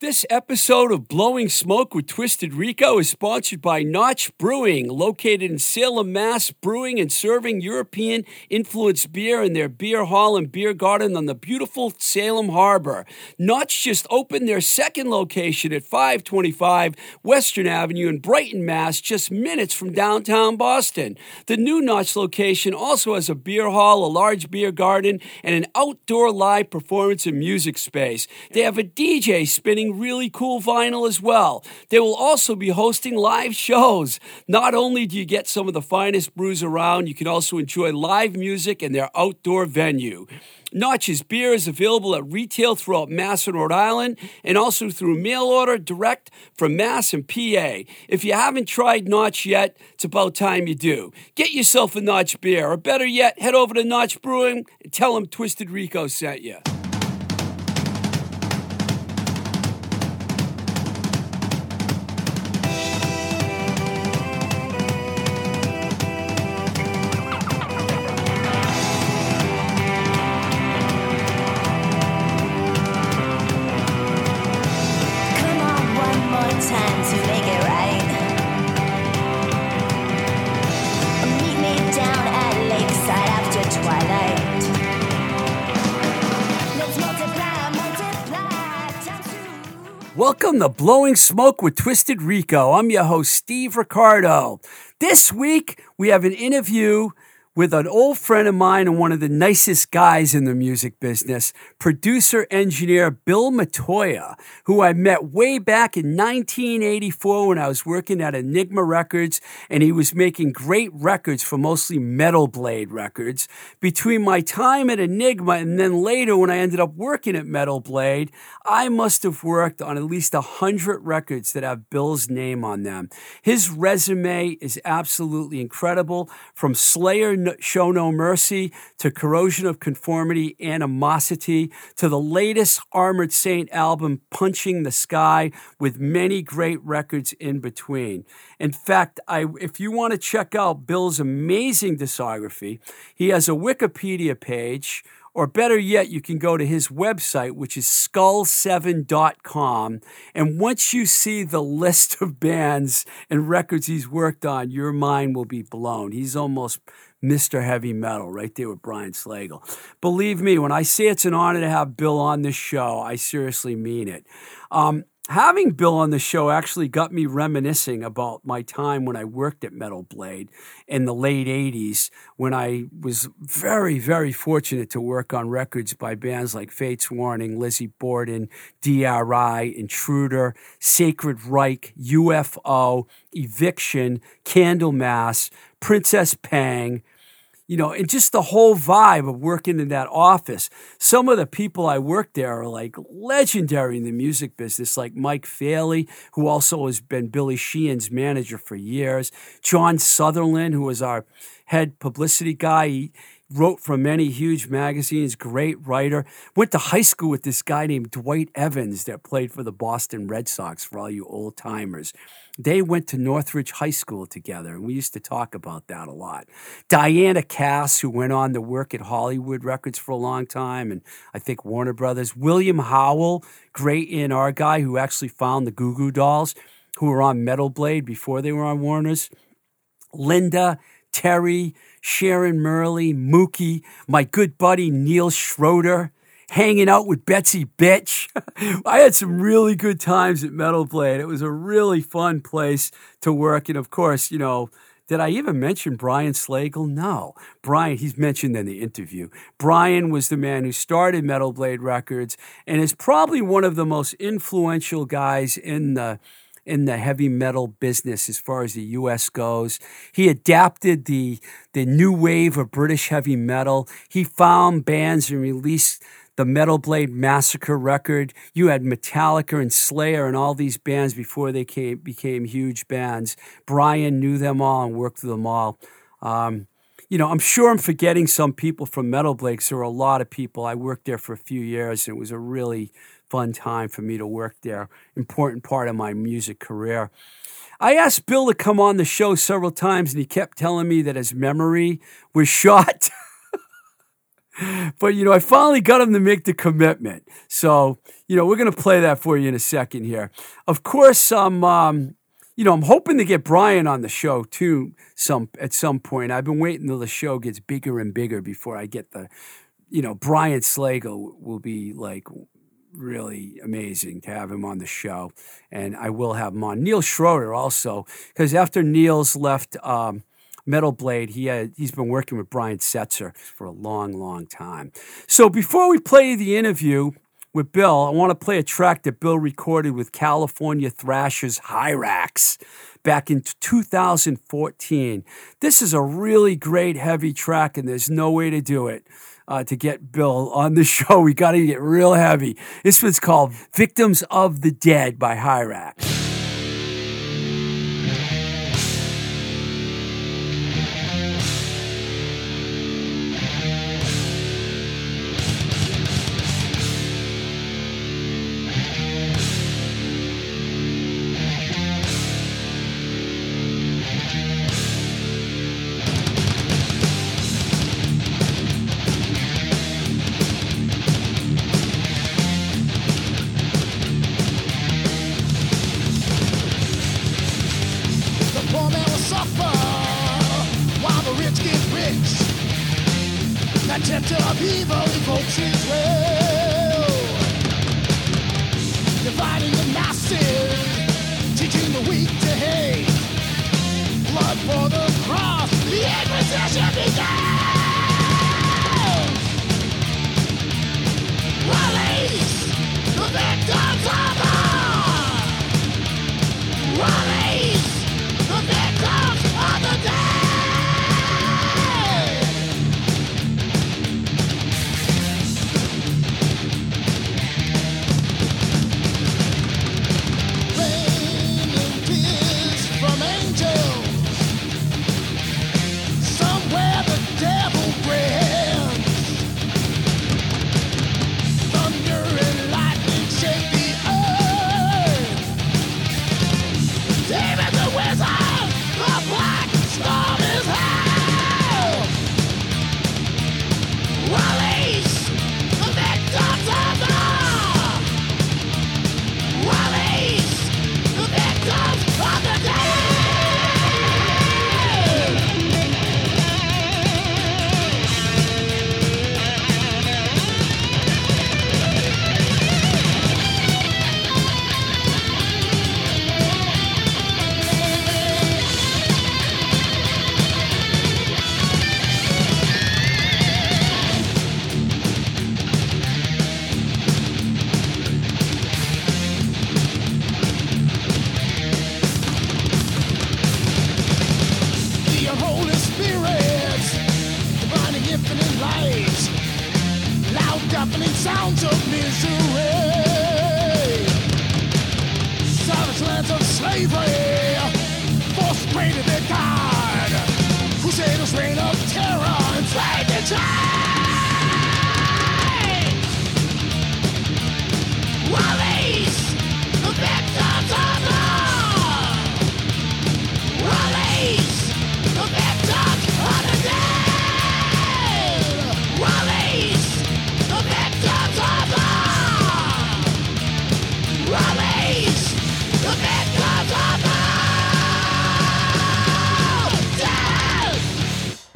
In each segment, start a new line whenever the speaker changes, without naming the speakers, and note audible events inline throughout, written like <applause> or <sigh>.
This episode of Blowing Smoke with Twisted Rico is sponsored by Notch Brewing, located in Salem, Mass, brewing and serving European influenced beer in their beer hall and beer garden on the beautiful Salem Harbor. Notch just opened their second location at 525 Western Avenue in Brighton, Mass, just minutes from downtown Boston. The new Notch location also has a beer hall, a large beer garden, and an outdoor live performance and music space. They have a DJ spinning really cool vinyl as well. They will also be hosting live shows. Not only do you get some of the finest brews around, you can also enjoy live music in their outdoor venue. Notch's beer is available at retail throughout Mass and Rhode Island and also through mail order direct from Mass and PA. If you haven't tried Notch yet, it's about time you do. Get yourself a Notch beer, or better yet, head over to Notch Brewing and tell them Twisted Rico sent you. Welcome to Blowing Smoke with Twisted Rico. I'm your host, Steve Ricardo. This week, we have an interview with an old friend of mine and one of the nicest guys in the music business, producer engineer Bill Metoyer, who I met way back in 1984 when I was working at Enigma Records and he was making great records for mostly Metal Blade Records. Between my time at Enigma and then later when I ended up working at Metal Blade, I must have worked on at least a hundred records that have Bill's name on them. His resume is absolutely incredible from Slayer Show No Mercy to Corrosion of Conformity, Animosity to the latest Armored Saint album, Punching the Sky, with many great records in between. In fact, I, if you want to check out Bill's amazing discography, he has a Wikipedia page or better yet, you can go to his website, which is skull7.com. And once you see the list of bands and records he's worked on, your mind will be blown. He's almost Mr. Heavy Metal right there with Brian Slagel. Believe me, when I say it's an honor to have Bill on this show, I seriously mean it. Um, having Bill on the show actually got me reminiscing about my time when I worked at Metal Blade in the late 80s when I was very, very fortunate to work on records by bands like Fates Warning, Lizzie Borden, DRI, Intruder, Sacred Reich, UFO, Eviction, Candlemass, Princess Pang, you know, and just the whole vibe of working in that office. Some of the people I worked there are like legendary in the music business, like Mike Faley, who also has been Billy Sheehan's manager for years, John Sutherland, who was our head publicity guy. He wrote for many huge magazines, great writer. Went to high school with this guy named Dwight Evans that played for the Boston Red Sox for all you old timers. They went to Northridge High School together, and we used to talk about that a lot. Diana Cass, who went on to work at Hollywood Records for a long time, and I think Warner Brothers. William Howell, great A&R guy who actually found the Goo Goo Dolls, who were on Metal Blade before they were on Warner's. Linda, Terry, Sharon Murley, Mookie, my good buddy Neil Schroeder, hanging out with Betsy Bitch. <laughs> I had some really good times at Metal Blade. It was a really fun place to work. And of course, you know, did I even mention Brian Slagel? No. Brian, he's mentioned in the interview. Brian was the man who started Metal Blade Records and is probably one of the most influential guys in the in the heavy metal business as far as the US goes. He adapted the the new wave of British heavy metal. He found bands and released the Metal Blade Massacre record. You had Metallica and Slayer and all these bands before they came, became huge bands. Brian knew them all and worked with them all. Um, you know, I'm sure I'm forgetting some people from Metal Blade there were a lot of people. I worked there for a few years and it was a really fun time for me to work there. Important part of my music career. I asked Bill to come on the show several times and he kept telling me that his memory was <laughs> shot.
but you know, I finally got him to make the commitment. So you know, we're going to play that for you in a second here. Of course, I'm. Um, you know, I'm hoping to get Brian on the show too. Some at some point. I've been waiting till the show gets bigger and bigger before I get the. You know, Brian Slagel will be like really amazing to have him on the show, and I will have him on. Neil Schroeder also, because after Neil's left. Um, Metal Blade, he had, he's been working with Brian Setzer for a long, long time. So before we play the interview with Bill, I want to play a track that Bill recorded with California Thrashers Hirax back in 2014. This is a really great heavy track, and there's no way to do it. Uh, to get Bill on the <laughs> show, we got to get real heavy. This one's called Victims of the Dead by Hirax.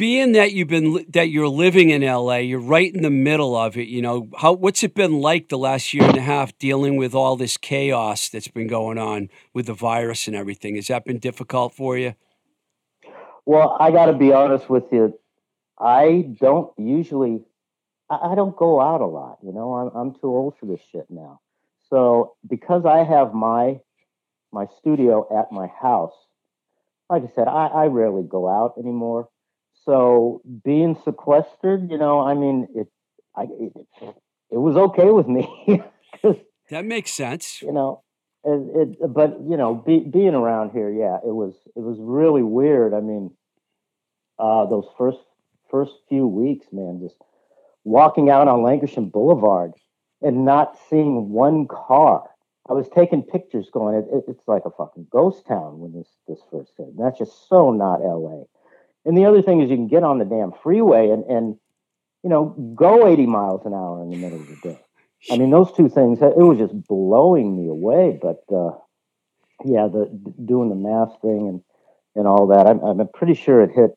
Being that you've been that you're living in LA, you're right in the middle of it. You know, how what's it been like the last year and a half dealing with all this chaos that's been going on with the virus and everything? Has that been difficult for you?
Well, I got to be honest with you. I don't usually, I, don't go out a lot. You know, I'm I'm too old for this shit now. So because I have my my studio at my house, like I said, I, I rarely go out anymore. So being sequestered, you know, I mean, it, I, it, it was okay with me. <laughs>
that makes sense.
You know, it, it but you know, be, being around here, yeah, it was, it was really weird. I mean, uh, those first, first few weeks, man, just walking out on Lankershim Boulevard and not seeing one car. I was taking pictures going, it, it, it's like a fucking ghost town when this, this first hit. And that's just so not LA. And the other thing is you can get on the damn freeway and, and you know, go 80 miles an hour in the middle of the day. I mean, those two things, it was just blowing me away. But uh, yeah, the doing the math thing and, and all that, I'm, I'm pretty sure it hit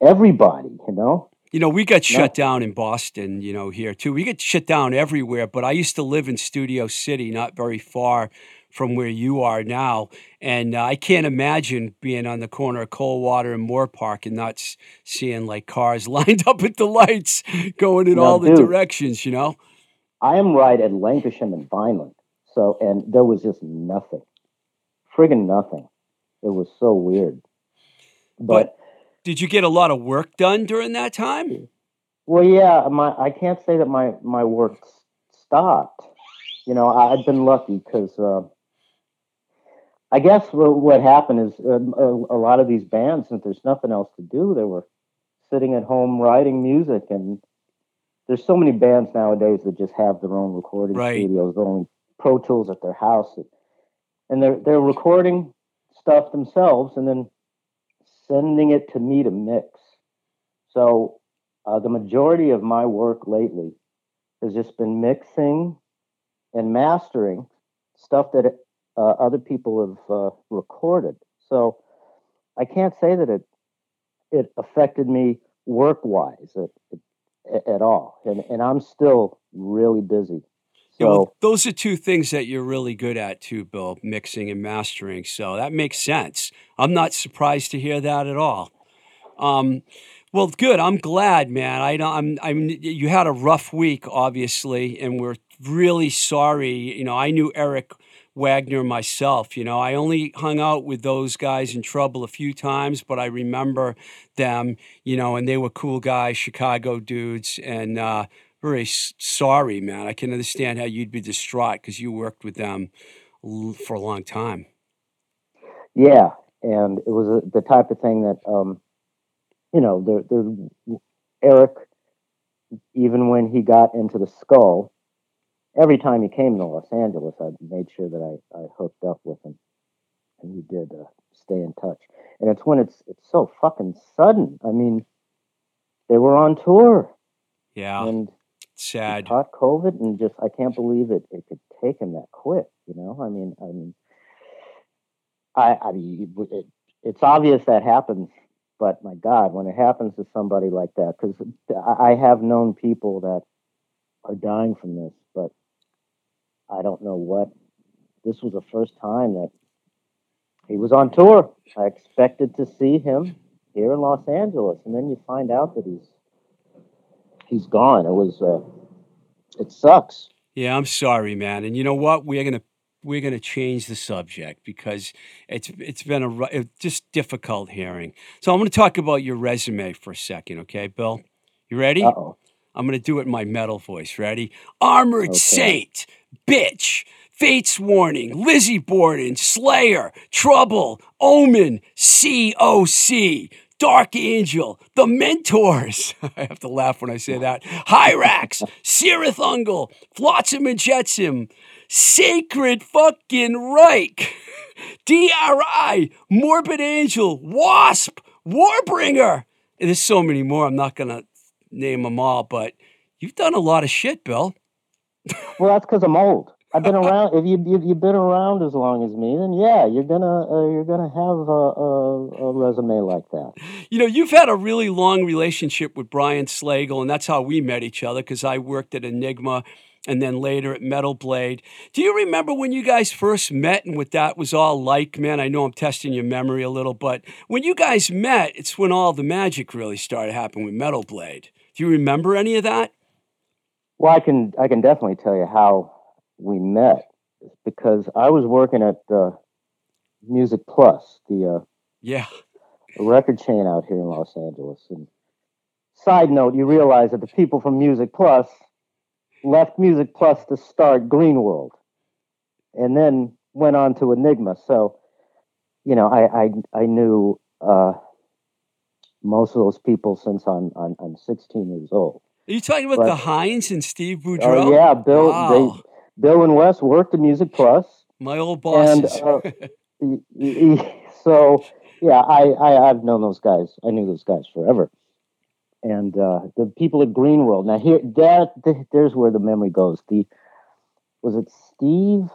everybody, you know?
You know, we got
No.
shut down in Boston, you know, here too. We get shut down everywhere, but I used to live in Studio City, not very far from where you are now. And uh, I can't imagine being on the corner of Coldwater and Moorpark and not s- seeing like cars <laughs> lined up at the lights going in
No,
all the
dude.
directions, you know?
I am right at Lankershim and Vineland. So, and there was just nothing, friggin' nothing. It was so weird.
But did you get a lot of work done during that time?
Well, yeah, my I can't say that my my work stopped. You know, I, I've been lucky because uh, I guess what, what happened is um, a, a lot of these bands, since there's nothing else to do, they were sitting at home writing music, and there's so many bands nowadays that just have their own recording
Right.
studios, their own Pro Tools at their house, and they're they're recording stuff themselves and then sending it to me to mix. So uh, the majority of my work lately has just been mixing and mastering stuff that uh, other people have uh, recorded. So I can't say that it it affected me work wise at, at, all, and and I'm still really busy.
Yeah,
So
well, those are two things that you're really good at too, Bill, mixing and mastering. So that makes sense. I'm not surprised to hear that at all. Um, well, good. I'm glad, man. I don't. I'm. I'm. You had a rough week, obviously, and we're really sorry. You know, I knew Eric Wagner myself. You know, I only hung out with those guys in trouble a few times, but I remember them. You know, and they were cool guys, Chicago dudes, and uh, very sorry, man. I can understand how you'd be distraught because you worked with them for a long time.
Yeah, and it was a, the type of thing that, um, you know, there, there, Eric, even when he got into the skull, every time he came to Los Angeles, I made sure that I, I hooked up with him, and we did uh, stay in touch. And it's when it's it's so fucking sudden. I mean, they were on tour
Yeah,
and
sad.
caught COVID, and just I can't believe it. It could take him that quick. You know, I mean, I mean, I, I mean, it, it's obvious that happens, but my God, when it happens to somebody like that, because I I have known people that are dying from this, but I don't know what. This was the first time that he was on tour. I expected to see him here in Los Angeles, and then you find out that he's he's gone. It was uh, it sucks.
Yeah, I'm sorry, man. And you know what? We're gonna we're gonna change the subject because it's it's been a it's just difficult hearing. So I'm gonna talk about your resume for a second, okay, Bill? You ready?
Uh oh.
I'm gonna do it in my metal voice. Ready? Armored
Okay.
Saint, bitch, Fates Warning, Lizzie Borden, Slayer, Trouble, Omen, COC, Dark Angel, The Mentors. <laughs> I have to laugh when I say that. Hirax, Cirith Ungol, Flotsam and Jetsam, Sacred fucking Reich, DRI, Morbid Angel, Wasp, Warbringer. And there's so many more. I'm not gonna name them all, but you've done a lot of shit, Bill.
Well, that's because I'm old. I've been <laughs> around. If you if you've been around as long as me, then yeah, you're gonna uh, you're gonna have a, a, a resume like that.
You know, you've had a really long relationship with Brian Slagel, and that's how we met each other because I worked at Enigma and then later at Metal Blade. Do you remember when you guys first met and what that was all like, man? I know I'm testing your memory a little, but when you guys met, it's when all the magic really started happening with Metal Blade. Do you remember any of that?
Well, I can I can definitely tell you how we met because I was working at uh, Music Plus, the uh,
Yeah.
record chain out here in Los Angeles. And side note, you realize that the people from Music Plus left Music Plus to start Green World, and then went on to Enigma. So, you know, I I, I knew uh, most of those people since I'm, I'm I'm 16 years old.
Are you talking about
But-
the Heins and Steve Boudreau?
Oh yeah, Bill.
Wow.
They, Bill and Wes worked at Music Plus.
My old
And,
bosses.
uh, <laughs> y- y- so yeah, I, I I've known those guys. I knew those guys forever. and uh, the people at Green World. Now here, that th- there's where the memory goes. The was it Steve?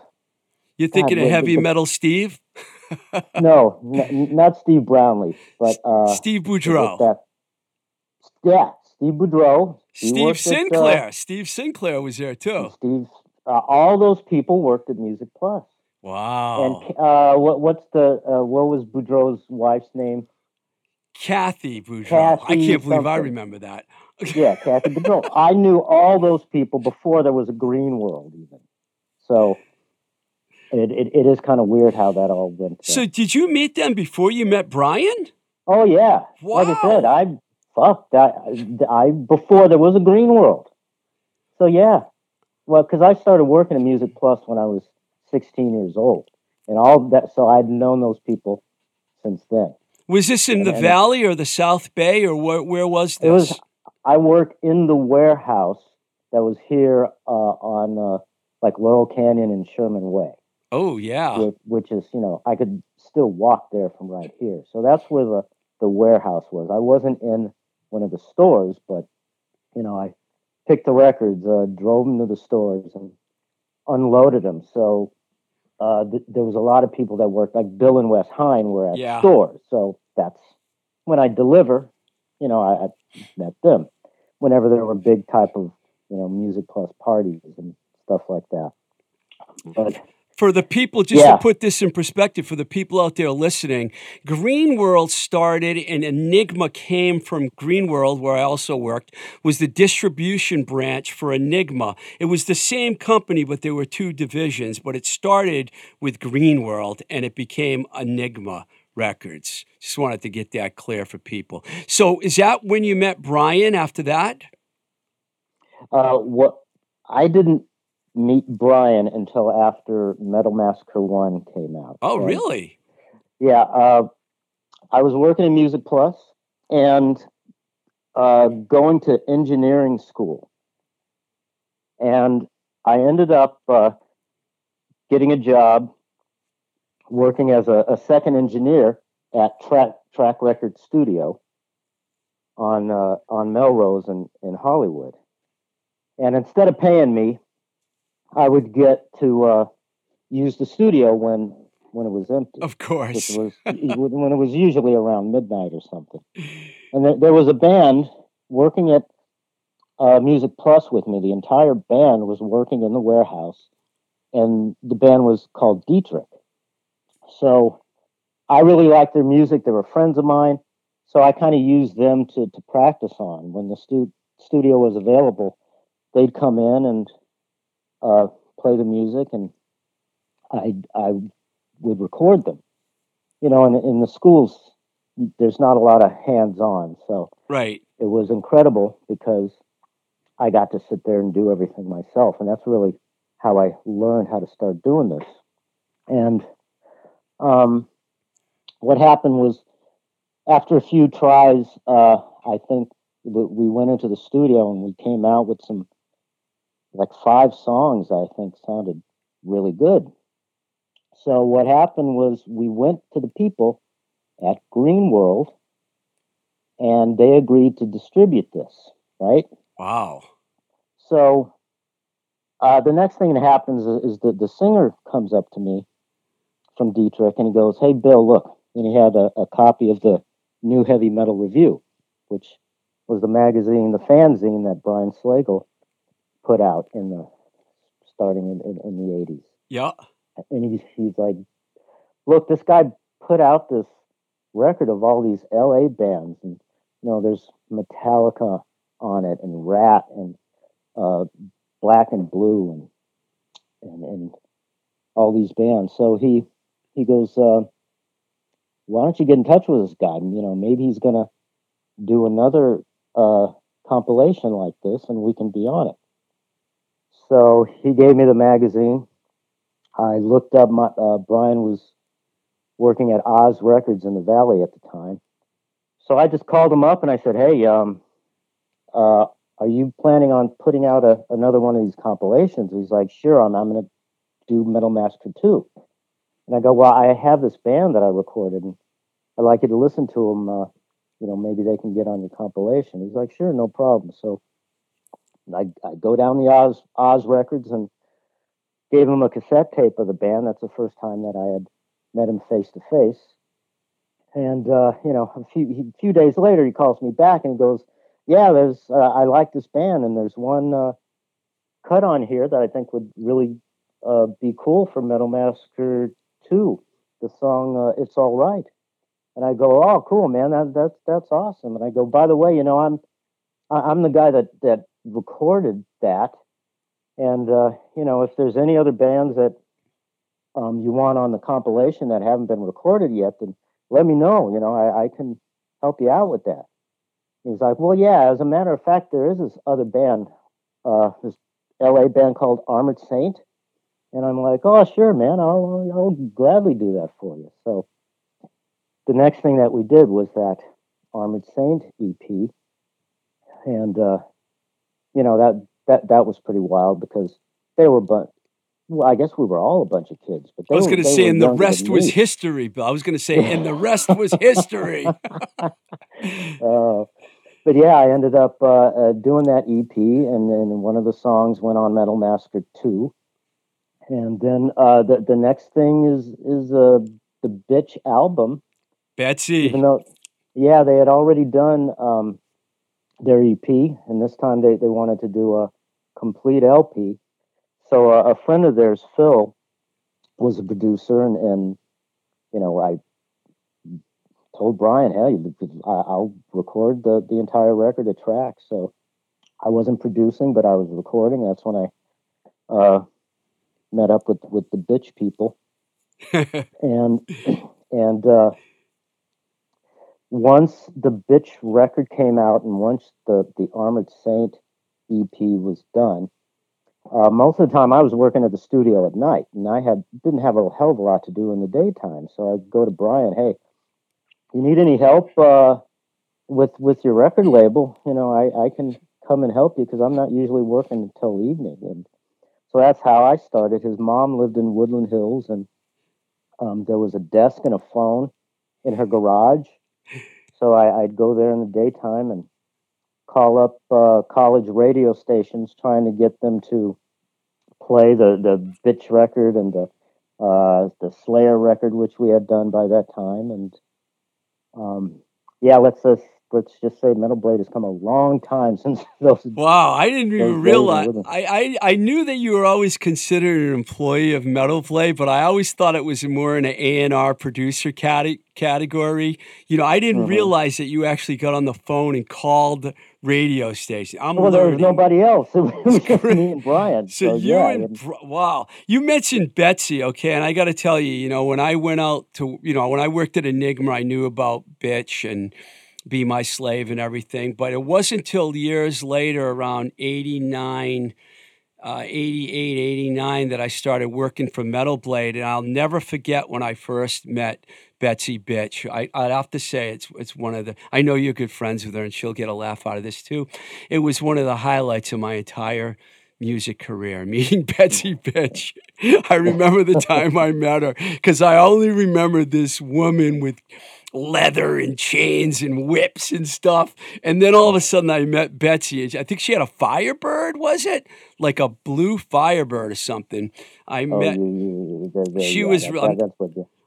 You're thinking
God,
of heavy metal Steve?
No, <laughs> n- not Steve Brownlee, but uh,
Steve Boudreau.
that- yeah, Steve Boudreau.
Steve
worked at, uh,
Sinclair. Steve Sinclair was there too.
Steve. Uh, all those people worked at Music Plus.
Wow.
And uh, what what's the uh, what was Boudreau's wife's name?
Kathy Boudreau. I can't believe I remember that. <laughs>
Yeah, Kathy Boudreau. I knew all those people before there was a Green World, even. So it it, it is kind of weird how that all went.
So did you meet them before you met Brian?
oh yeah, like I said,
Wow.
I fucked I, I before there was a Green World. So yeah, well, because I started working at Music Plus when I was 16 years old, and all that. So I'd known those people since then.
Was this in the
And-
Valley or the South Bay or where, where was this?
It was I worked in the warehouse that was here uh, on uh, like Laurel Canyon and Sherman Way,
oh yeah.
which, which is you know I could still walk there from right here. So that's where the the warehouse was. I wasn't in one of the stores, but you know I picked the records, uh, drove them to the stores, and unloaded them. So uh, th- there was a lot of people that worked, like Bill and Wes Hein, were at
Yeah.
stores. So that's when I deliver. You know, I, I met them whenever there were big type of you know music plus parties and stuff like that. But
For the people, just
Yeah.
to put this in perspective, for the people out there listening, Green World started and Enigma came from Green World, where I also worked, was the distribution branch for Enigma. It was the same company, but there were two divisions. But it started with Green World and it became Enigma Records. Just wanted to get that clear for people. So, is that when you met Brian after that?
uh, what I didn't meet Brian until after Metal Massacre One came out.
Oh,
And-
really?
Yeah, uh, I was working in Music Plus and uh, going to engineering school, and I ended up uh, getting a job working as a, a second engineer at Track Track Record Studio on uh, on Melrose in, in Hollywood. And instead of paying me, I would get to uh, use the studio when when it was empty
Of course.
was <laughs> when it was usually around midnight or something. And there, there was a band working at uh, Music Plus with me. The entire band was working in the warehouse, and the band was called Dietrich. So I really liked their music. They were friends of mine, so I kind of used them to to practice on when the stu- studio was available. They'd come in and uh, play the music, and I I would record them. You know, in in the schools, there's not a lot of hands on, so
Right.
it was incredible because I got to sit there and do everything myself, and that's really how I learned how to start doing this. And um, what happened was, after a few tries, uh, I think we went into the studio and we came out with some like five songs. I think sounded really good. So what happened was we went to the people at Green World and they agreed to distribute this, right?
Wow.
So uh, the next thing that happens is, is that the singer comes up to me from Dietrich and he goes, Hey, Bill, look. And he had a, a copy of the New Heavy Metal Review, which was the magazine, the fanzine that Brian Slagel put out in the starting in, in, in the 80s
Yeah.
and he's he's like, look, this guy put out this record of all these L.A. bands, and you know, there's Metallica on it, and Ratt, and uh, Black and Blue, and and and all these bands. So he he goes, uh, why don't you get in touch with this guy? And, you know, maybe he's gonna do another uh, compilation like this, and we can be on it. So he gave me the magazine. I looked up my uh, Brian was working at Oz Records in the Valley at the time. So I just called him up and I said, "Hey, um, uh, are you planning on putting out a, another one of these compilations?" He's like, "Sure, I'm. I'm going to do Metal Massacre 2. And I go, "Well, I have this band that I recorded, and I'd like you to listen to them uh, you know, maybe they can get on your compilation. He's like, sure, no problem. So I, I go down the Oz Oz records and gave him a cassette tape of the band. That's the first time that I had met him face to face. And uh, you know, a few a few days later, he calls me back and goes, "Yeah, there's uh, I like this band, and there's one uh, cut on here that I think would really uh, be cool for Metal Massacre Two, the song uh, "It's All Right." And I go, "Oh, cool, man! That that's that's awesome." And I go, "By the way, you know, I'm I'm the guy that that recorded that, and uh, you know, if there's any other bands that um, you want on the compilation that haven't been recorded yet, then let me know. You know, I, I can help you out with that." He's like, "Well, yeah. As a matter of fact, there is this other band, uh, this LA band called Armored Saint." And I'm like, "Oh, sure, man. I'll I'll gladly do that for you." So the next thing that we did was that Armored Saint EP, and uh, you know that that that was pretty wild because they were but well, I guess we were all a bunch of kids. But
I was
going to
say, and the <laughs> rest was history. But I was <laughs> going to say, and the rest was history.
uh, but yeah, I ended up uh, uh, doing that EP, and then one of the songs went on Metal Massacre Two, and then uh, the the next thing is is uh, the Bitch album.
Betsy.
Even though, yeah, they had already done um, their EP, and this time they, they wanted to do a complete LP. So uh, a friend of theirs, Phil, was a producer, and, and you know I told Brian, "Hey, I'll record the the entire record of tracks." So I wasn't producing, but I was recording. That's when I uh, met up with with the bitch people, <laughs> and <clears throat> and uh, once the bitch record came out and once the the Armored Saint EP was done, uh, most of the time I was working at the studio at night, and I had didn't have a hell of a lot to do in the daytime. So I'd go to Brian, hey, you need any help uh, with with your record label? You know, I I can come and help you because I'm not usually working until evening, and so that's how I started. His mom lived in Woodland Hills, and um, there was a desk and a phone in her garage so I, would go there in the daytime and call up uh, college radio stations trying to get them to play the the bitch record and the uh, the Slayer record, which we had done by that time. And um, yeah, let's just let's just say Metal Blade has come a long time <laughs> since those.
Wow, I didn't even realize. I, I I knew that you were always considered an employee of Metal Blade, but I always thought it was more in an A and R producer cate- category. You know, I didn't mm-hmm. realize that you actually got on the phone and called radio station. I'm
well,
learning.
there was nobody else. <laughs> It <laughs> was just me and Brian.
So,
so
you
yeah,
and wow, you mentioned Betsy, okay? And I got to tell you, you know, when I went out to, you know, when I worked at Enigma, I knew about Bitch and be my slave and everything. But it wasn't until years later, around 89, uh, 88, 89, that I started working for Metal Blade. And I'll never forget when I first met Betsy Bitch. I, would have to say it's, it's one of the, I know you're good friends with her and she'll get a laugh out of this too. It was one of the highlights of my entire music career, <laughs> meeting Betsy Bitch. I remember the time I met her because I only remember this woman with leather and chains and whips and stuff. And then all of a sudden I met Betsy. I think she had a Firebird, was it? Like a blue Firebird or something. I oh, met. she yeah, was. I'm,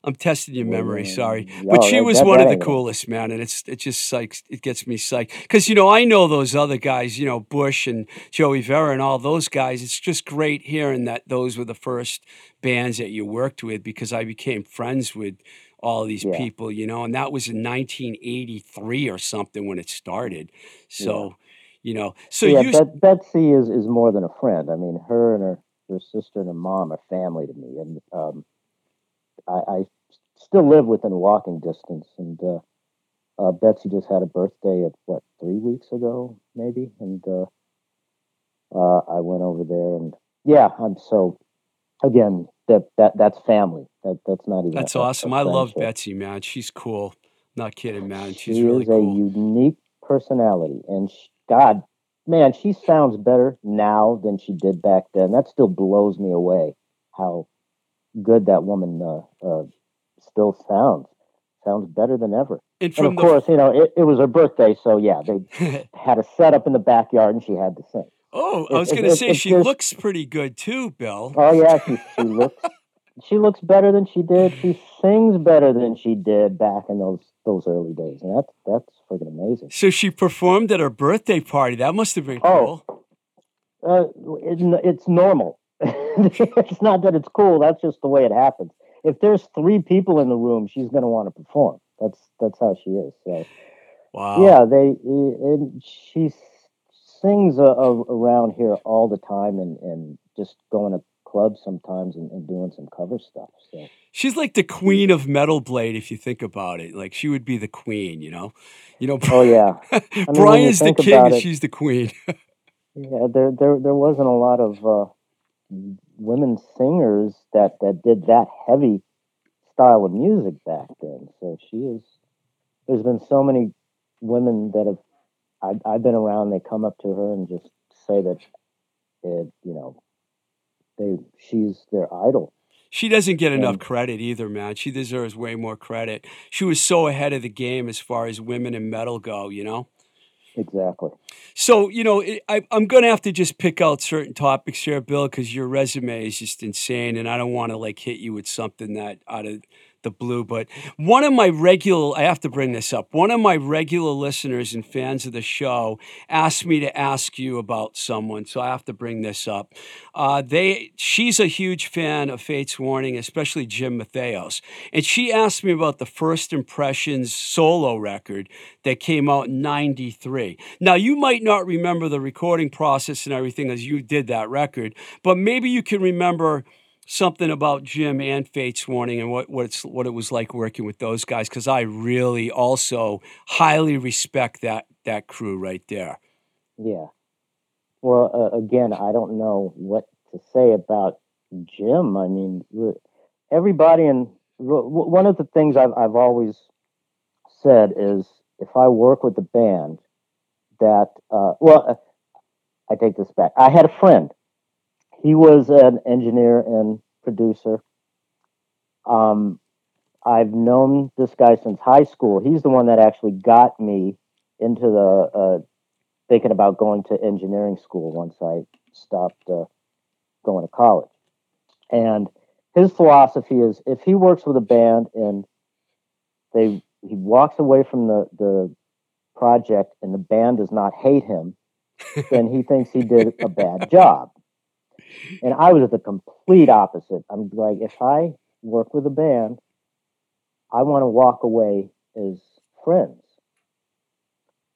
I'm, testing your memory. Sorry, but she was one of the coolest, man. And it's it just like it gets me psyched because you know I know those other guys, you know Bush and Joey Vera and all those guys. It's just great hearing that those were the first bands that you worked with because I became friends with all these yeah. people, you know, and that was in 1983 or something when it started. So, yeah. you know, so
yeah,
you
Bet- Betsy is is more than a friend. I mean, her and her her sister and her mom are family to me, and um, I, I still live within walking distance. And uh, uh, Betsy just had a birthday of what three weeks ago, maybe, and uh, uh, I went over there, and yeah, I'm so again that that that's family. That that's not even.
That's a, awesome. A I love Betsy, man. She's cool. Not kidding, man. She's
she
really
is
cool.
a unique personality, and she, God, man, she sounds better now than she did back then. That still blows me away. How good that woman uh, uh, still sounds. sounds better than ever.
And
And of
the
course, you know, it, it was her birthday, so yeah, they <laughs> had a setup in the backyard, and she had to sing.
Oh, I was going to say
it's
she
just-
looks pretty good too, Bill.
Oh yeah, she, she looks she looks better than she did. She sings better than she did back in those those early days, and that's that's freaking amazing.
So she performed at her birthday party. That must have been
Oh.
cool.
Uh, it, it's normal. <laughs> it's not that it's cool. That's just the way it happens. If there's three people in the room, she's going to want to perform. That's that's how she is. So
Wow.
yeah, they and she sings uh, around here all the time, and and just going to clubs sometimes and, and doing some cover stuff. So
She's like the queen of Metal Blade, if you think about it. Like she would be the queen, you know. You know,
oh yeah, <laughs> I mean,
Brian's the king,
it-
she's the queen. <laughs>
Yeah, there there there wasn't a lot of uh, women singers that that did that heavy style of music back then. So she is. There's been so many women that have I've, I've been around. They come up to her and just say that it, you know, they she's their idol.
She doesn't get enough credit either, man. She deserves way more credit. She was so ahead of the game as far as women in metal go, you know?
Exactly.
So, you know, I, I'm going to have to just pick out certain topics here, Bill, because your resume is just insane. And I don't want to like hit you with something that out of the blue. But one of my regular, I have to bring this up. One of my regular listeners and fans of the show asked me to ask you about someone. So I have to bring this up. Uh, they, she's a huge fan of Fates Warning, especially Jim Matheos. And she asked me about the First Impressions solo record that came out in 93. Now, you might not remember the recording process and everything as you did that record, but maybe you can remember something about Jim and Fates Warning and what, what, it's, what it was like working with those guys, because I really also highly respect that, that crew right there.
Yeah. Well, uh, again, I don't know what to say about Jim. I mean, everybody w- one of the things I've I've always said is if I work with the band, that uh, well, uh, I take this back. I had a friend. He was an engineer and producer. Um, I've known this guy since high school. He's the one that actually got me into the uh, thinking about going to engineering school once I stopped uh, going to college. And his philosophy is if he works with a band and they he walks away from the the project and the band does not hate him, <laughs> then he thinks he did a bad job. And I was the complete opposite. I'm like, if I work with a band, I want to walk away as friends.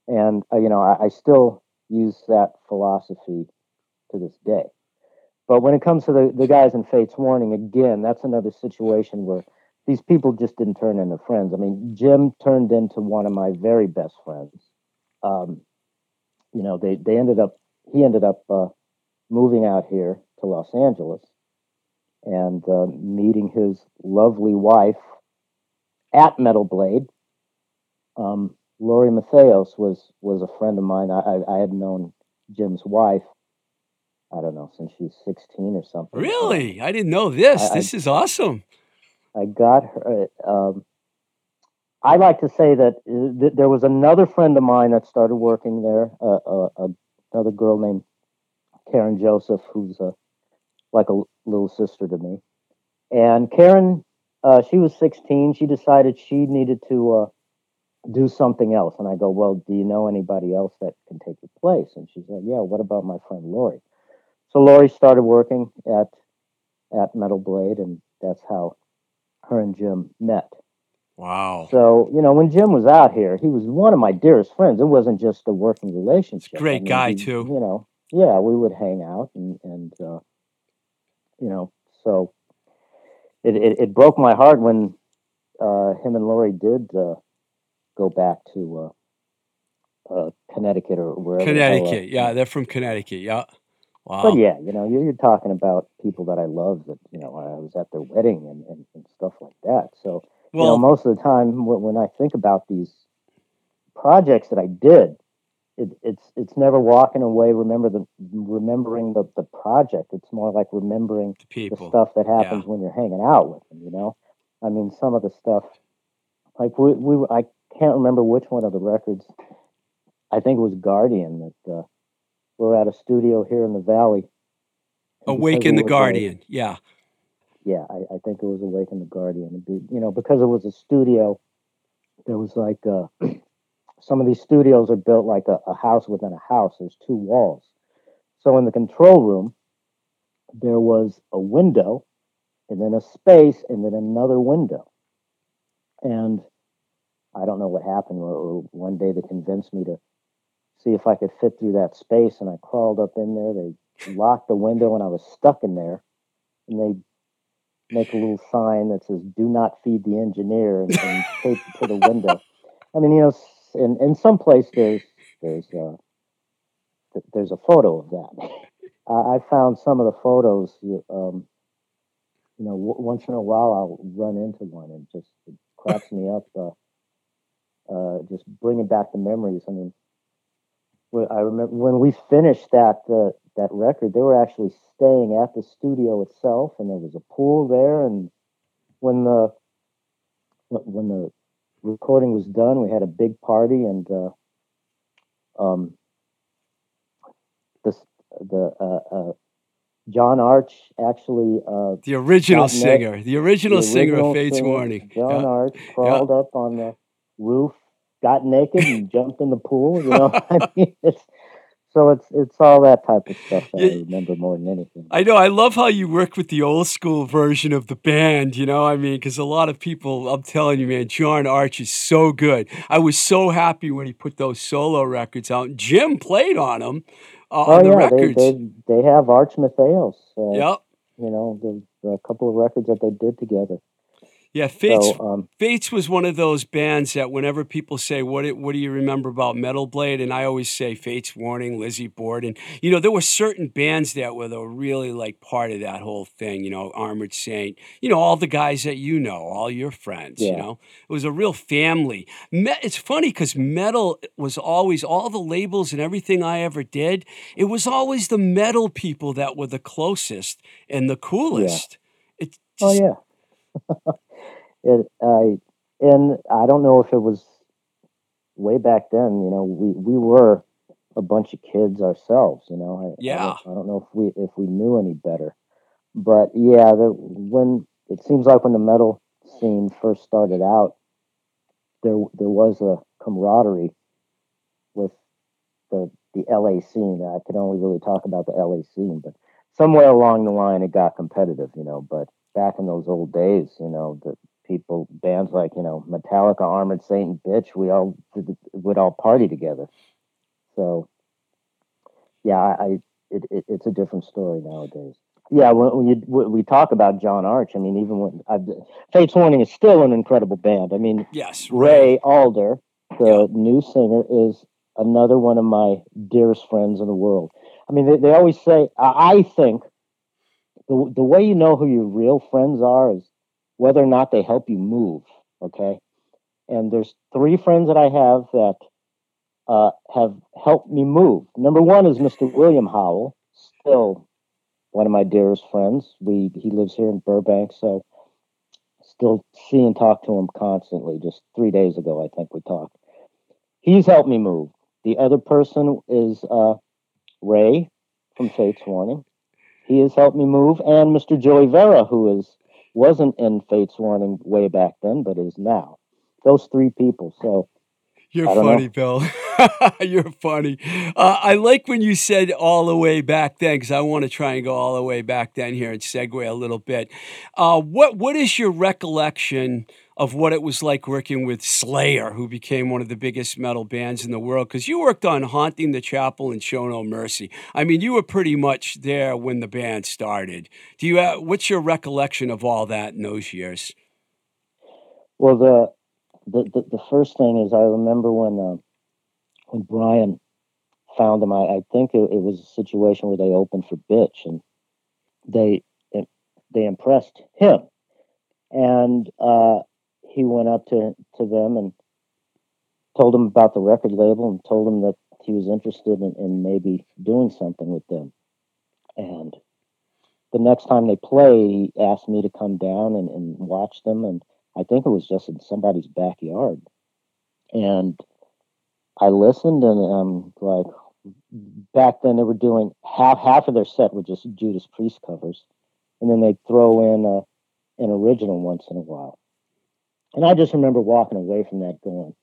And, uh, you know, I, I still use that philosophy to this day. But when it comes to the, the guys in Fates Warning, again, that's another situation where these people just didn't turn into friends. I mean, Jim turned into one of my very best friends. Um, you know, they, they ended up, he ended up uh, moving out here to Los Angeles and uh, meeting his lovely wife at Metal Blade. Um, Lori Matheos was was a friend of mine. I, I, I had known Jim's wife. I don't know since she's sixteen or something.
Really? I didn't know this.
I- I-
this is awesome.
I got her. Um, I like to say that uh, th- there was another friend of mine that started working there. Uh, uh, uh, another girl named Karen Joseph, who's a like a little sister to me. And Karen, uh, she was 16. She decided she needed to uh, do something else. And I go, well, do you know anybody else that can take your place? And she's like, yeah. What about my friend Lori? So Lori started working at at Metal Blade, and that's how her and Jim met.
Wow.
So, you know, when Jim was out here, he was one of my dearest friends. It wasn't just a working relationship.
great guy,
we-
too.
You know, yeah, we would hang out and, and uh, you know, so it, it, it broke my heart when uh, him and Lori did uh, go back to uh, uh, Connecticut or wherever.
Connecticut. Yeah, they're from Connecticut. Yeah. Wow.
But yeah, you know, you're, you're talking about people that I love that, you know, I was at their wedding and, and, and stuff like that. So, you know, most of the time when, when I think about these projects that I did, it, it's it's never walking away remember the remembering the, the project. It's more like remembering
the
the stuff that happens when you're hanging out with them. You know, I mean, some of the stuff like we we I can't remember which one of the records. I think it was Guardian that uh, we're at a studio here in the valley.
Awaken
it
the
a-
Guardian. Yeah.
yeah, I, I think it was Awaken the Guardian. Be- you know, because it was a studio, there was like uh, <clears throat> some of these studios are built like a, a house within a house. There's two walls. So in the control room, there was a window, and then a space, and then another window. And I don't know what happened. Or, or one day they convinced me to see if I could fit through that space, and I crawled up in there. They locked the window, and I was stuck in there. And they make a little sign that says "Do not feed the engineer" and, and tape to the window. I mean, you know, in in some place there's there's uh, th- there's a photo of that. <laughs> I, I found some of the photos. you- Um, you know, w- once in a while I'll run into one and just it cracks me up. Uh, uh, just bringing back the memories. I mean, I remember when we finished that uh, that record, they were actually staying at the studio itself, and there was a pool there. And when the when the recording was done, we had a big party, and uh, um, this the uh, uh, John Arch actually uh,
The original singer. The original
the
singer
original
of Fates
singer,
Warning.
John
Yeah.
Arch crawled up on the roof, got naked, and jumped in the pool. You know, <laughs> I mean, it's so it's it's all that type of stuff that
Yeah.
I remember more than anything.
I know. I love how you work with the old school version of the band. You know, I mean, because a lot of people, I'm telling you, man, John Arch is so good. I was so happy when he put those solo records out. Jim played on them uh,
Oh
on the
yeah, they,
records.
they they have Arch Matheos. Uh,
Yep.
You know, the, a couple of records that they did together.
Yeah, Fates
So um,
Fates was one of those bands that whenever people say, "What do- what do you remember about Metal Blade?" and I always say Fates Warning, Lizzie Borden. You know, there were certain bands that were really like part of that whole thing. You know, Armored Saint. You know, all the guys that you know, all your friends.
Yeah.
You know, it was a real family. Me- it's funny because metal was always all the labels and everything I ever did. It was always the metal people that were the closest and the coolest. It
oh yeah, <laughs> it I and I don't know if it was way back then. You know, we we were a bunch of kids ourselves. You know, I, I
Yeah.
don't, I don't know if we if we knew any better, but yeah, the, when it seems like when the metal scene first started out, there there was a camaraderie with the the LA scene. I could only really talk about the LA scene, but somewhere along the line it got competitive, you know. But back in those old days, you know, the people bands like you know Metallica, Armored Saint, Bitch, we all would all party together. So yeah, I, I it, it, it's a different story nowadays. Yeah, when, when you when we talk about John Arch, I mean, even when I, Fates Warning is still an incredible band. I mean,
yes,
Ray Alder, the
Yeah.
new singer, is another one of my dearest friends in the world. I mean, they, they always say, I I think the, the way you know who your real friends are is whether or not they help you move. Okay. And there's three friends that I have that uh, have helped me move. Number one is Mr. William Howell, still one of my dearest friends. We he lives here in Burbank, so still see and talk to him constantly. Just three days ago, I think we talked. He's helped me move. The other person is uh, Ray from Fates Warning. He has helped me move, and Mr. Joey Vera, who is wasn't in Fates Warning way back then, but is now. Those three people. So
You're
don't know.
funny, Bill. <laughs> <laughs> You're funny. Uh, I like when you said all the way back then, because I want to try and go all the way back then here and segue a little bit. Uh, what What is your recollection of what it was like working with Slayer, who became one of the biggest metal bands in the world? Because you worked on Haunting the Chapel and Show No Mercy. I mean, you were pretty much there when the band started. Do you? Have, what's your recollection of all that in those years?
Well, the the the, the first thing is I remember when uh, when Brian found him. I, I think it, it was a situation where they opened for Bitch, and they they impressed him, and uh, he went up to to them and told them about the record label and told them that he was interested in, in maybe doing something with them, and the next time they played, he asked me to come down and, and watch them and I think it was just in somebody's backyard. And I listened and um like back then they were doing half half of their set were just Judas Priest covers. And then they'd throw in a, an original once in a while. And I just remember walking away from that going,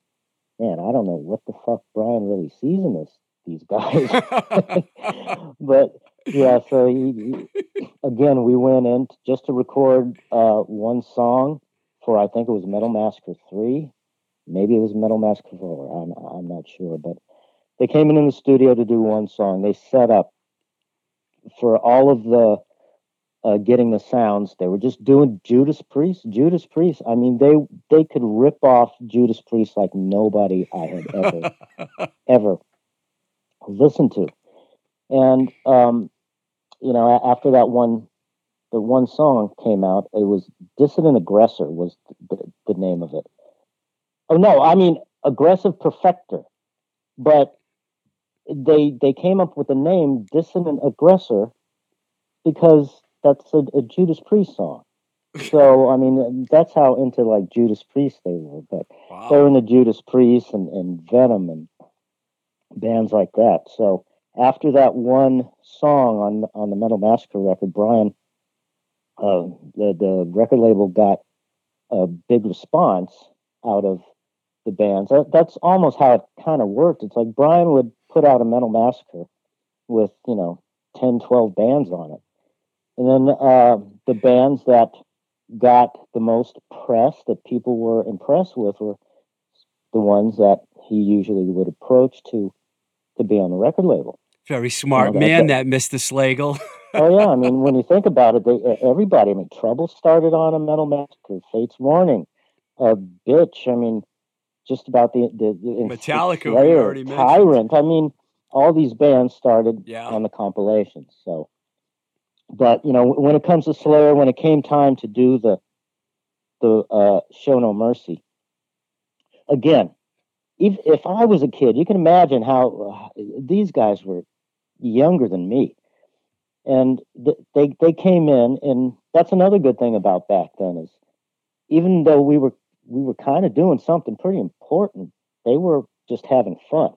man, I don't know what the fuck Brian really sees in this these guys. <laughs> but yeah, so he, he, again, we went in just to record uh, one song for I think it was Metal Massacre three, maybe it was Metal Mask four. I'm I'm not sure, but they came in in the studio to do one song. They set up for all of the uh, getting the sounds. They were just doing Judas Priest, Judas Priest. I mean, they they could rip off Judas Priest like nobody I had ever <laughs> ever listened to. And um, you know, after that one, the one song came out, it was "Dissident Aggressor" was the, the name of it. Oh no, I mean "Aggressive Perfector," but they they came up with the name dissonant Aggressor" because that's a, a Judas Priest song. So I mean, that's how into like Judas Priest they were. But wow. they were into Judas Priest and, and Venom and bands like that. So after that one song on on the Metal Massacre record, Brian, uh, the the record label got a big response out of the bands. That, that's almost how it kind of worked. It's like Brian would put out a Metal Massacre with you know 10, 12 bands on it and then uh, the bands that got the most press that people were impressed with were the ones that he usually would approach to to be on the record label.
Very smart you know, man, that, that Mr. Slagel.
oh yeah, I mean, when you think about it, they, everybody. I mean, Trouble started on a Metal Massacre, Fates Warning, uh, Bitch. I mean, just about the the, the
Metallica, Slayer,
Tyrant. I mean, all these bands started yeah. on the compilations. So but you know, when it comes to Slayer, when it came time to do the the uh, Show No Mercy, again, if if I was a kid, you can imagine how uh, these guys were younger than me, and th- they they came in, and that's another good thing about back then is even though we were we were kind of doing something pretty important, they were just having fun.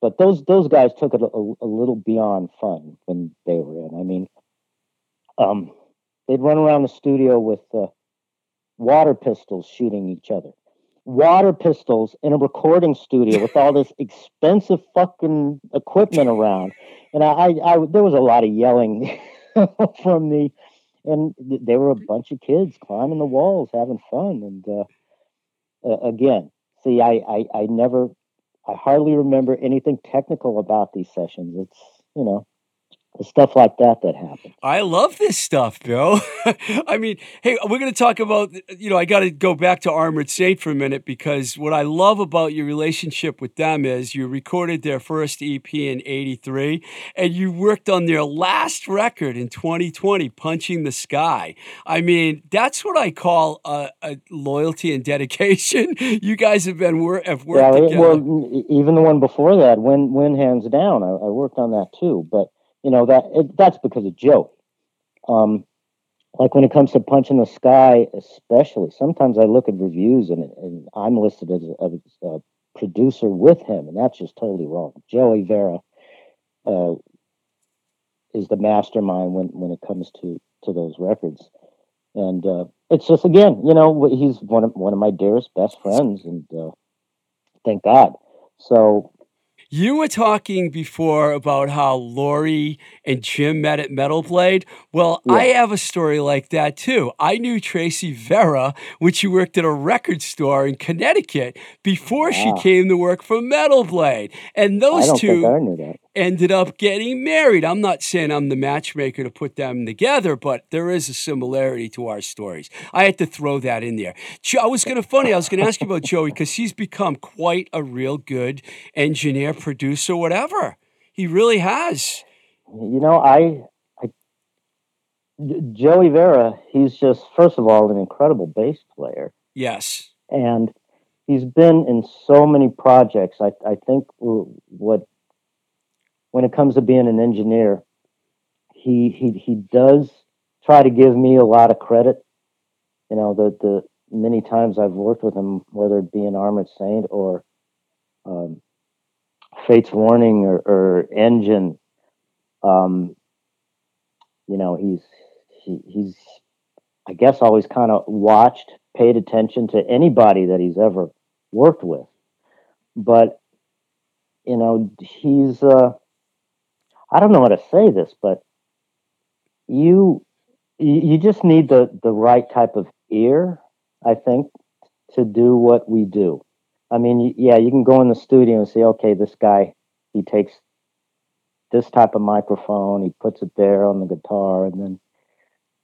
But those those guys took it a, a little beyond fun when they were in. I mean, um, they'd run around the studio with uh, water pistols shooting each other. Water pistols in a recording studio with all this expensive fucking equipment around, and I, I, I there was a lot of yelling <laughs> from the, and there were a bunch of kids climbing the walls having fun, and uh, uh, again, see, I, I, I never, I hardly remember anything technical about these sessions. It's you know, stuff like that that happens.
I love this stuff, Bill. <laughs> I mean, hey, we're going to talk about, you know, I got to go back to Armored Saint for a minute because what I love about your relationship with them is you recorded their first EP in 83 and you worked on their last record in 2020, Punching the Sky. I mean, that's what I call a, a loyalty and dedication. <laughs> you guys have been wor- have worked yeah, together.
Well, even the one before that, when, Win Hands Down, I, I worked on that too. But you know that it, that's because of Joe. Um, like when it comes to punching the sky, especially sometimes I look at reviews and, and I'm listed as a, a, producer with him, and that's just totally wrong. Joey Vera uh, is the mastermind when when it comes to to those records, and uh, it's just again, you know, he's one of one of my dearest best friends, and uh, thank God. So
you were talking before about how Laurie and Jim met at Metal Blade. Well, yeah. I have a story like that too. I knew Tracy Vera when she worked at a record store in Connecticut before wow. she came to work for Metal Blade. And those two ended up getting married. I'm not saying I'm the matchmaker to put them together, but there is a similarity to our stories. I had to throw that in there. I was going to funny. I was going to ask you about Joey because he's become quite a real good engineer, producer, whatever. He really has.
You know, I, I Joey Vera. He's just first of all an incredible bass player.
Yes,
and he's been in so many projects. I I think what when it comes to being an engineer, he he he does try to give me a lot of credit. You know, the the many times I've worked with him, whether it be in Armored Saint or um, Fates Warning or, or Engine. Um, you know, he's he, he's I guess always kind of watched, paid attention to anybody that he's ever worked with. But you know, he's uh I don't know how to say this, but you you just need the the right type of ear, I think, to do what we do. I mean, yeah, you can go in the studio and say, okay, this guy, he takes this type of microphone, he puts it there on the guitar, and then,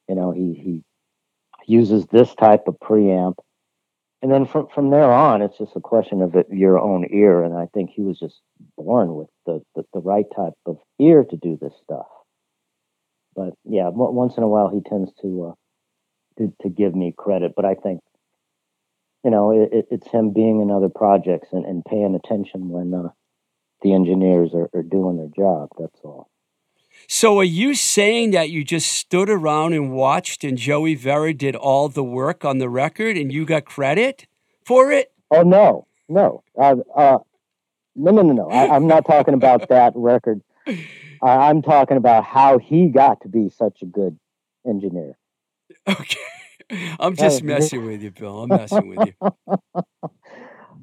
you know, he he uses this type of preamp, and then from from there on, it's just a question of it, your own ear. And I think he was just born with the, the the right type of ear to do this stuff. But yeah, once in a while, he tends to uh, to, to give me credit, but I think you know, it, it's him being in other projects and, and paying attention when uh, the engineers are, are doing their job. That's all.
So, are you saying that you just stood around and watched, and Joey Vera did all the work on the record, and you got credit for it?
Oh no, no, uh, uh, no, no, no, no. I, am not talking about <laughs> that record. Uh, I'm talking about how he got to be such a good engineer.
Okay. I'm just messing with you, Bill. I'm messing with you.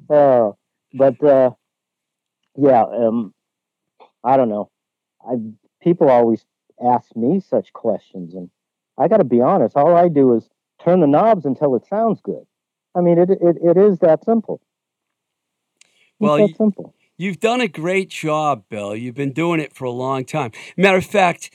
uh, <laughs> but uh, yeah, um, I don't know. I people always ask me such questions, and I got to be honest. All I do is turn the knobs until it sounds good. I mean, it it, it is that simple. It's
well,
that simple.
You've done a great job, Bill. You've been doing it for a long time. Matter of fact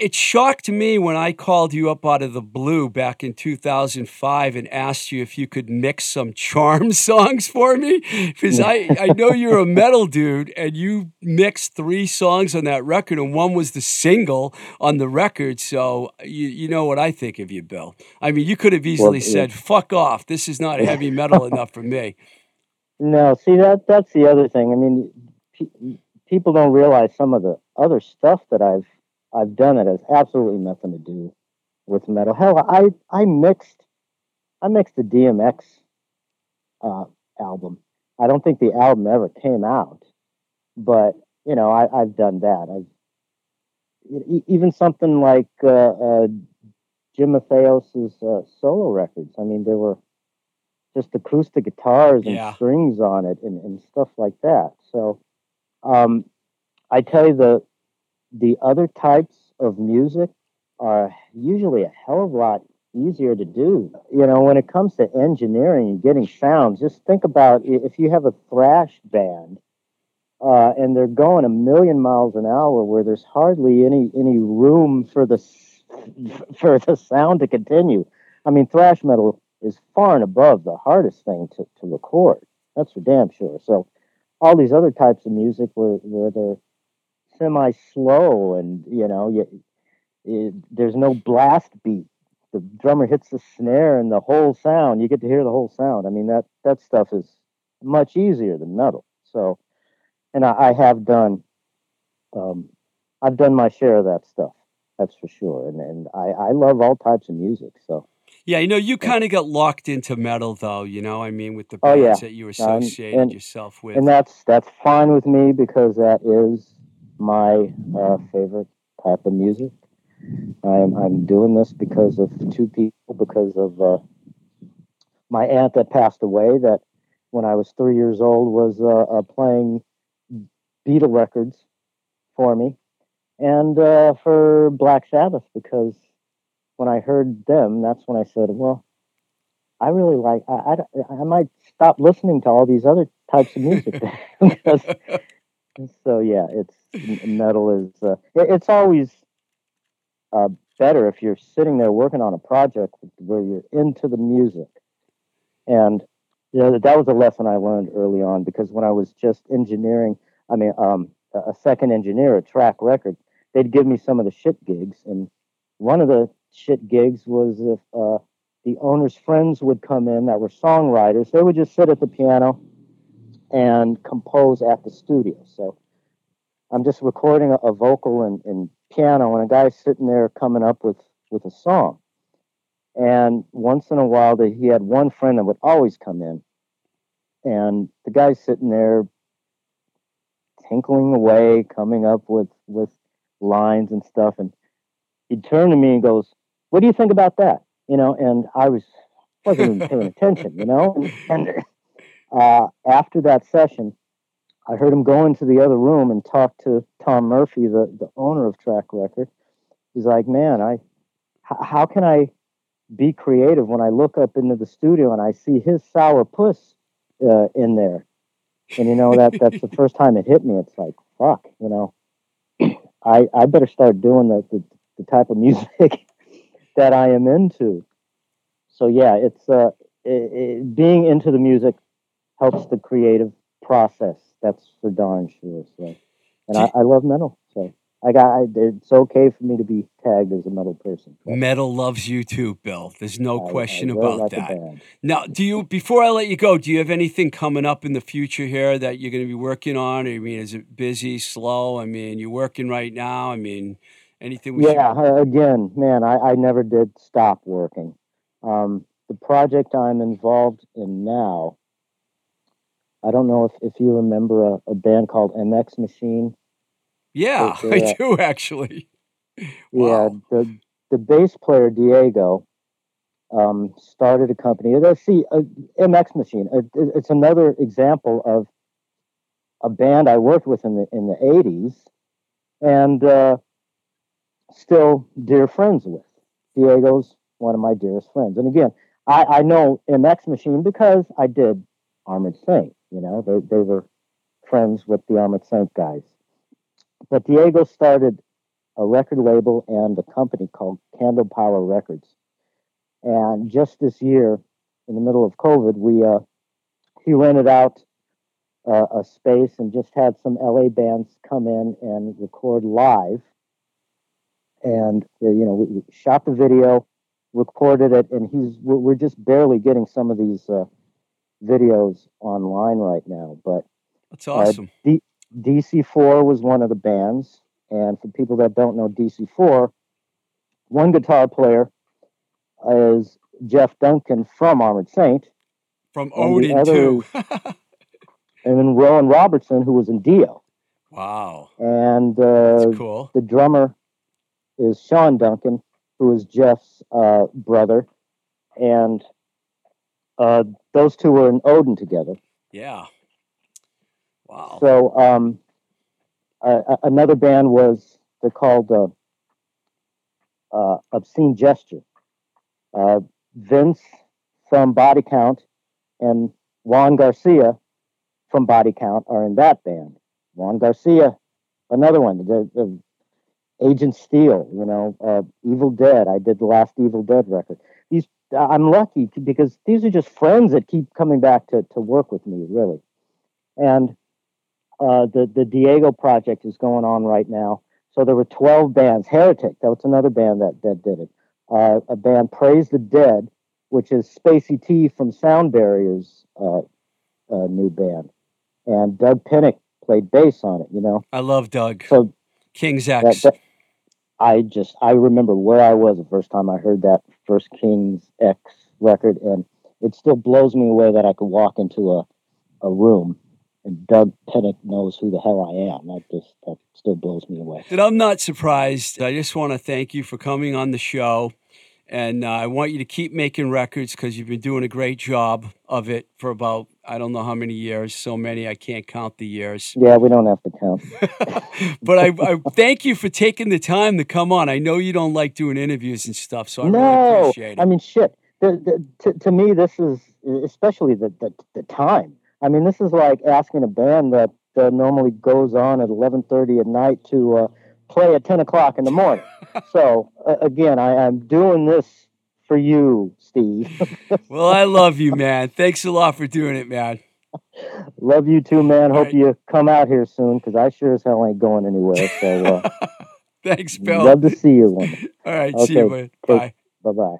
it shocked me when I called you up out of the blue back in 2005 and asked you if you could mix some charm <laughs> songs for me. Because I, I know you're a metal dude and you mixed three songs on that record, and one was the single on the record. So you, you know what I think of you, Bill. I mean, you could have easily well, said, fuck off. This is not heavy <laughs> metal enough for me.
No, see, that that's the other thing. I mean, pe- people don't realize some of the other stuff that I've I've done it has absolutely nothing to do with metal. Hell, I I mixed I mixed the DMX uh, album. I don't think the album ever came out, but you know I, have done that. I've even something like uh, uh, Jim Matheos's uh, solo records. I mean, there were just acoustic guitars and yeah. strings on it and, and stuff like that. So um, I tell you the the other types of music are usually a hell of a lot easier to do. You know, when it comes to engineering and getting sounds, just think about if you have a thrash band uh, and they're going a million miles an hour where there's hardly any any room for the <laughs> for the sound to continue. I mean, thrash metal is far and above the hardest thing to, to record. That's for damn sure. So all these other types of music where where they're semi slow, and you know, you, it, there's no blast beat. The drummer hits the snare, and the whole sound. You get to hear the whole sound. I mean, that that stuff is much easier than metal. So, and I, I have done, um, I've done my share of that stuff. That's for sure. And and I I love all types of music. So.
Yeah, you know, you kind of got locked into metal, though. You know, I mean, with the bands oh, yeah. that you associated um, and, yourself with,
and that's that's fine with me because that is my uh, favorite type of music. I'm, I'm doing this because of two people, because of uh, my aunt that passed away, that when I was three years old was uh, uh playing Beatle records for me, and uh, for Black Sabbath, because when I heard them, that's when I said, well, I really like, I, I, I might stop listening to all these other types of music <laughs> because so yeah, it's <laughs> metal is uh, it's always uh, better if you're sitting there working on a project where you're into the music. And you know, that was a lesson I learned early on because when I was just engineering, I mean, um, a second engineer at Track Record, they'd give me some of the shit gigs, and one of the shit gigs was if uh, the owner's friends would come in that were songwriters. They would just sit at the piano and compose at the studio. So I'm just recording a, a vocal and, and, piano, and a guy's sitting there coming up with with a song. And once in a while, that he had one friend that would always come in, and the guy's sitting there tinkling away, coming up with with lines and stuff, and he'd turn to me and goes, "What do you think about that?" You know, and I was wasn't even paying <laughs> attention, you know. And, and uh, after that session, I heard him go into the other room and talk to Tom Murphy, the the owner of Track Record. He's like, "Man, I h- how can I be creative when I look up into the studio and I see his sour puss uh, in there?" And you know that that's the <laughs> first time it hit me. It's like, fuck, you know, <clears throat> I I better start doing the the, the type of music <laughs> that I am into. So yeah, it's uh, it, it, being into the music helps the creative process. That's for darn sure. So, and I, I love metal. So I got I, it's okay for me to be tagged as a metal person. So
Metal loves you too, Bill. There's no
I-
question
I really
about
like
that. Now, do you before I let you go, do you have anything coming up in the future here that you're going to be working on? I mean, is it busy, slow? I mean, you're working right now. I mean, anything we
yeah, uh, again, man, I, I never did stop working. Um, the project I'm involved in now, I don't know if, if you remember a, a band called MX Machine.
Yeah,
Okay,
I
yeah.
do actually. <laughs>
Yeah, the the bass player Diego um, started a company. See, uh, MX Machine. Uh, it- it's another example of a band I worked with in the in the '80s, and uh, still dear friends with. Diego's one of my dearest friends, and again, I, I know MX Machine because I did Armored Saint. You know, they they were friends with the Armored Saint guys. But Diego started a record label and a company called Candle Power Records. And just this year, in the middle of COVID, we uh, he rented out uh, a space and just had some LA bands come in and record live. And uh, you know, we, we shot the video, recorded it, and he's we're, we're just barely getting some of these uh, videos online right now. But
That's awesome.
DC4 was one of the bands. And for people that don't know DC4, one guitar player is Jeff Duncan from Armored Saint,
From
and the
too. <laughs>
and then Rowan Robertson, who was in Dio.
wow,
And uh,
that's cool.
the drummer is Sean Duncan, who is Jeff's uh, brother. And uh, those two were in Odin together.
Yeah. Wow.
So um, uh, another band was they're called uh, uh, Obscene Gesture. Uh, Vince from Body Count and Juan Garcia from Body Count are in that band. Juan Garcia, another one, the, the Agent Steel, you know, uh, Evil Dead. I did the last Evil Dead record. I'm lucky because these are just friends that keep coming back to, to work with me, really. And uh, the the Diego project is going on right now. So there were 12 bands. Heretic, that was another band that that did it. Uh, a band Praise the Dead, which is Spacey T from Sound Barriers' uh, uh, new band, and Doug Pinnick played bass on it. You know,
I love Doug.
so
King's
that,
X.
that I just I remember where I was the first time I heard that first King's X record, and it still blows me away that I could walk into a a room and Doug Pinnick knows who the hell I am. That just that still blows me away.
And I'm not surprised. I just want to thank you for coming on the show. And uh, I want you to keep making records because you've been doing a great job of it for about, I don't know how many years, so many, I can't count the years.
Yeah, we don't have to count. <laughs>
but I, I thank you for taking the time to come on. I know you don't like doing interviews and stuff, so I really appreciate it.
I mean shit. The, the, to, to me, this is especially the, the the time. I mean, this is like asking a band that uh, normally goes on at eleven thirty at night to uh, play at ten o'clock in the morning. <laughs> so uh, again, I, I'm doing this for you, Steve. <laughs>
well, I love you, man. Thanks a lot for doing it, man.
Love you too, man.
All
Hope
right.
you come out here soon because I sure as hell ain't going anywhere. So uh, <laughs>
Thanks, Bill.
love to see you. One.
All right, see you,
Okay,
man. Bye.
Bye bye.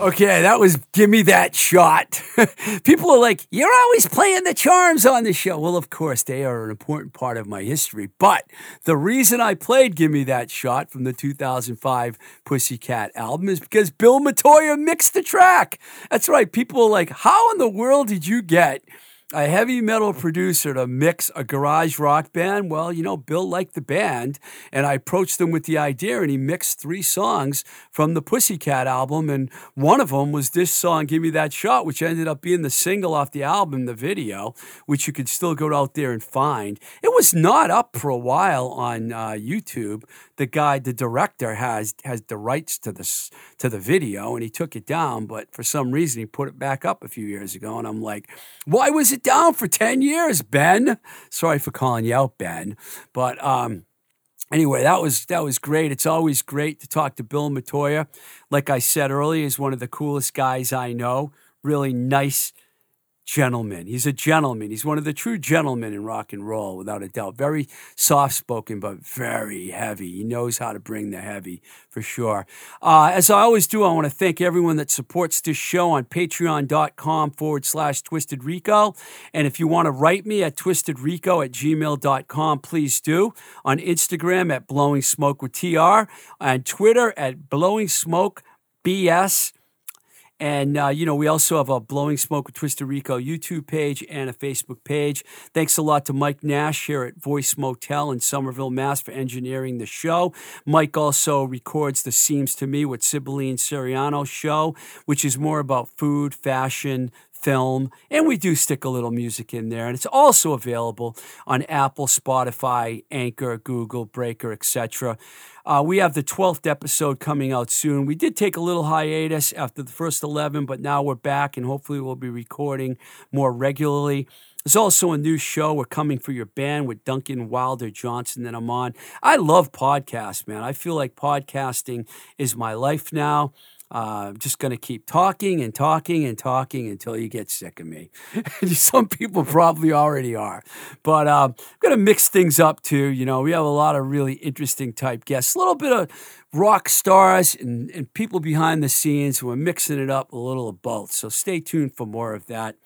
Okay, that was Give Me That Shot. <laughs> People are like, You're always playing the charms on the show. Well, of course, they are an important part of my history. But the reason I played Give Me That Shot from the 2005 Pussycat album is because Bill Metoyer mixed the track. That's right. People are like, How in the world did you get a heavy metal producer to mix a garage rock band? Well, you know, Bill liked the band, and I approached him with the idea, and he mixed three songs from the Pussycat album, and one of them was this song, Give Me That Shot, which ended up being the single off the album, the video, which you could still go out there and find. It was not up for a while on uh, YouTube. The guy, the director, has has the rights to this to the video, and he took it down, but for some reason he put it back up a few years ago, and I'm like, why was it down for 10 years, Ben? Sorry for calling you out, Ben. But um, anyway, that was that was great. It's always great to talk to Bill Metoyer. Like I said earlier, he's one of the coolest guys I know. Really nice gentleman. He's a gentleman. He's one of the true gentlemen in rock and roll, without a doubt. Very soft spoken, but very heavy. He knows how to bring the heavy for sure. Uh, as I always do, I want to thank everyone that supports this show on patreon.com forward slash twisted rico. And if you want to write me at twistedrico at gmail.com, please do. On Instagram at blowing smoke with TR, on Twitter at blowing smoke BS. And, uh, you know, we also have a Blowing Smoke with Twisted Rico YouTube page and a Facebook page. Thanks a lot to Mike Nash here at Voice Motel in Somerville, Mass. for engineering the show. Mike also records the Seems to Me with Sibylline Siriano show, which is more about food, fashion, film, and we do stick a little music in there. And it's also available on Apple, Spotify, Anchor, Google, Breaker, etc. Uh, we have the 12th episode coming out soon. We did take a little hiatus after the first 11, but now we're back and hopefully we'll be recording more regularly. There's also a new show. We're coming for your band with Duncan Wilder Johnson that I'm on. I love podcasts, man. I feel like podcasting is my life now. Uh, just going to keep talking and talking and talking until you get sick of me. <laughs> Some people probably already are. But uh, I'm going to mix things up too. You know, we have a lot of really interesting type guests, a little bit of rock stars and, and people behind the scenes who are mixing it up a little of both. So stay tuned for more of that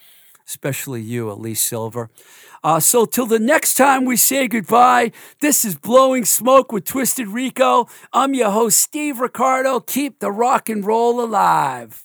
especially you, Elise Silver. Uh, so, till the next time we say goodbye, this is Blowing Smoke with Twisted Rico. I'm your host, Steve Ricardo. Keep the rock and roll alive.